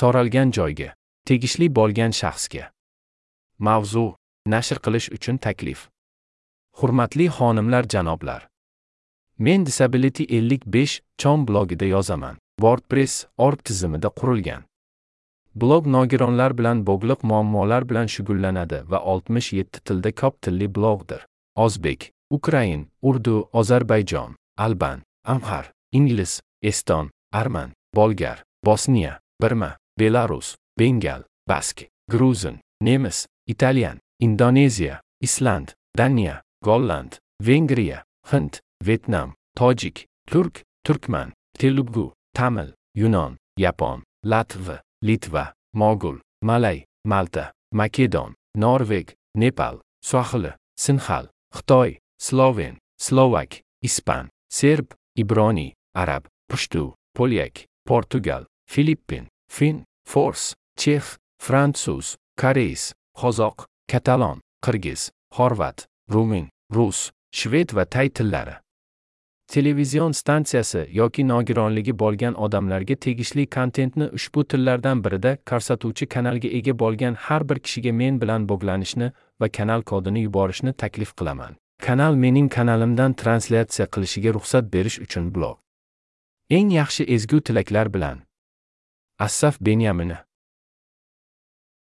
so'ralgan joyga, tegishli bo'lgan shaxsga. Mavzu: nashr qilish uchun taklif. Hurmatli xonimlar, janoblar. Men Disability 55 chom blogida yozaman. WordPress org tizimida qurilgan. Blog nogironlar bilan bog'liq muammolar bilan shug'ullanadi va 67 tilda ko'p tilli blogdir. O'zbek, Ukrain, Urdu, Ozarbayjon, Alban, Amhar, Ingliz, Eston, Arman, Bolgar, Bosniya, Birma, Belarus, Bengal, Bask, Gruzin, Nemis, Italyan, Indoneziya, Island, Daniya, Golland, Vengriya, Hind, Vietnam, Tojik, Turk, Turkman, Telugu, Tamil, Yunon, Yapon, Latv, Litva, Mogul, Malay, Malta, Makedon, Norveg, Nepal, Swahili, Sinhal, Xitoy, Sloven, Slovak, Ispan, Serb, Ibroniy, Arab, Pushtu, Polyak, Portugal, Filippin, Fin, Fors, Chex, Fransuz, Koreys, Qozoq, Katalon, Qirgiz, Xorvat, Rumin, Rus, Shved va tay tillari. Televizion stansiyasi yoki nogironligi bo'lgan odamlarga tegishli kontentni ushbu tillardan birida ko'rsatuvchi kanalga ega bo'lgan har bir kishiga men bilan bog'lanishni va kanal kodini yuborishni taklif qilaman. Kanal mening kanalimdan translyatsiya qilishiga ruxsat berish uchun blog. Eng yaxshi ezgu tilaklar bilan. عساف بين يمنه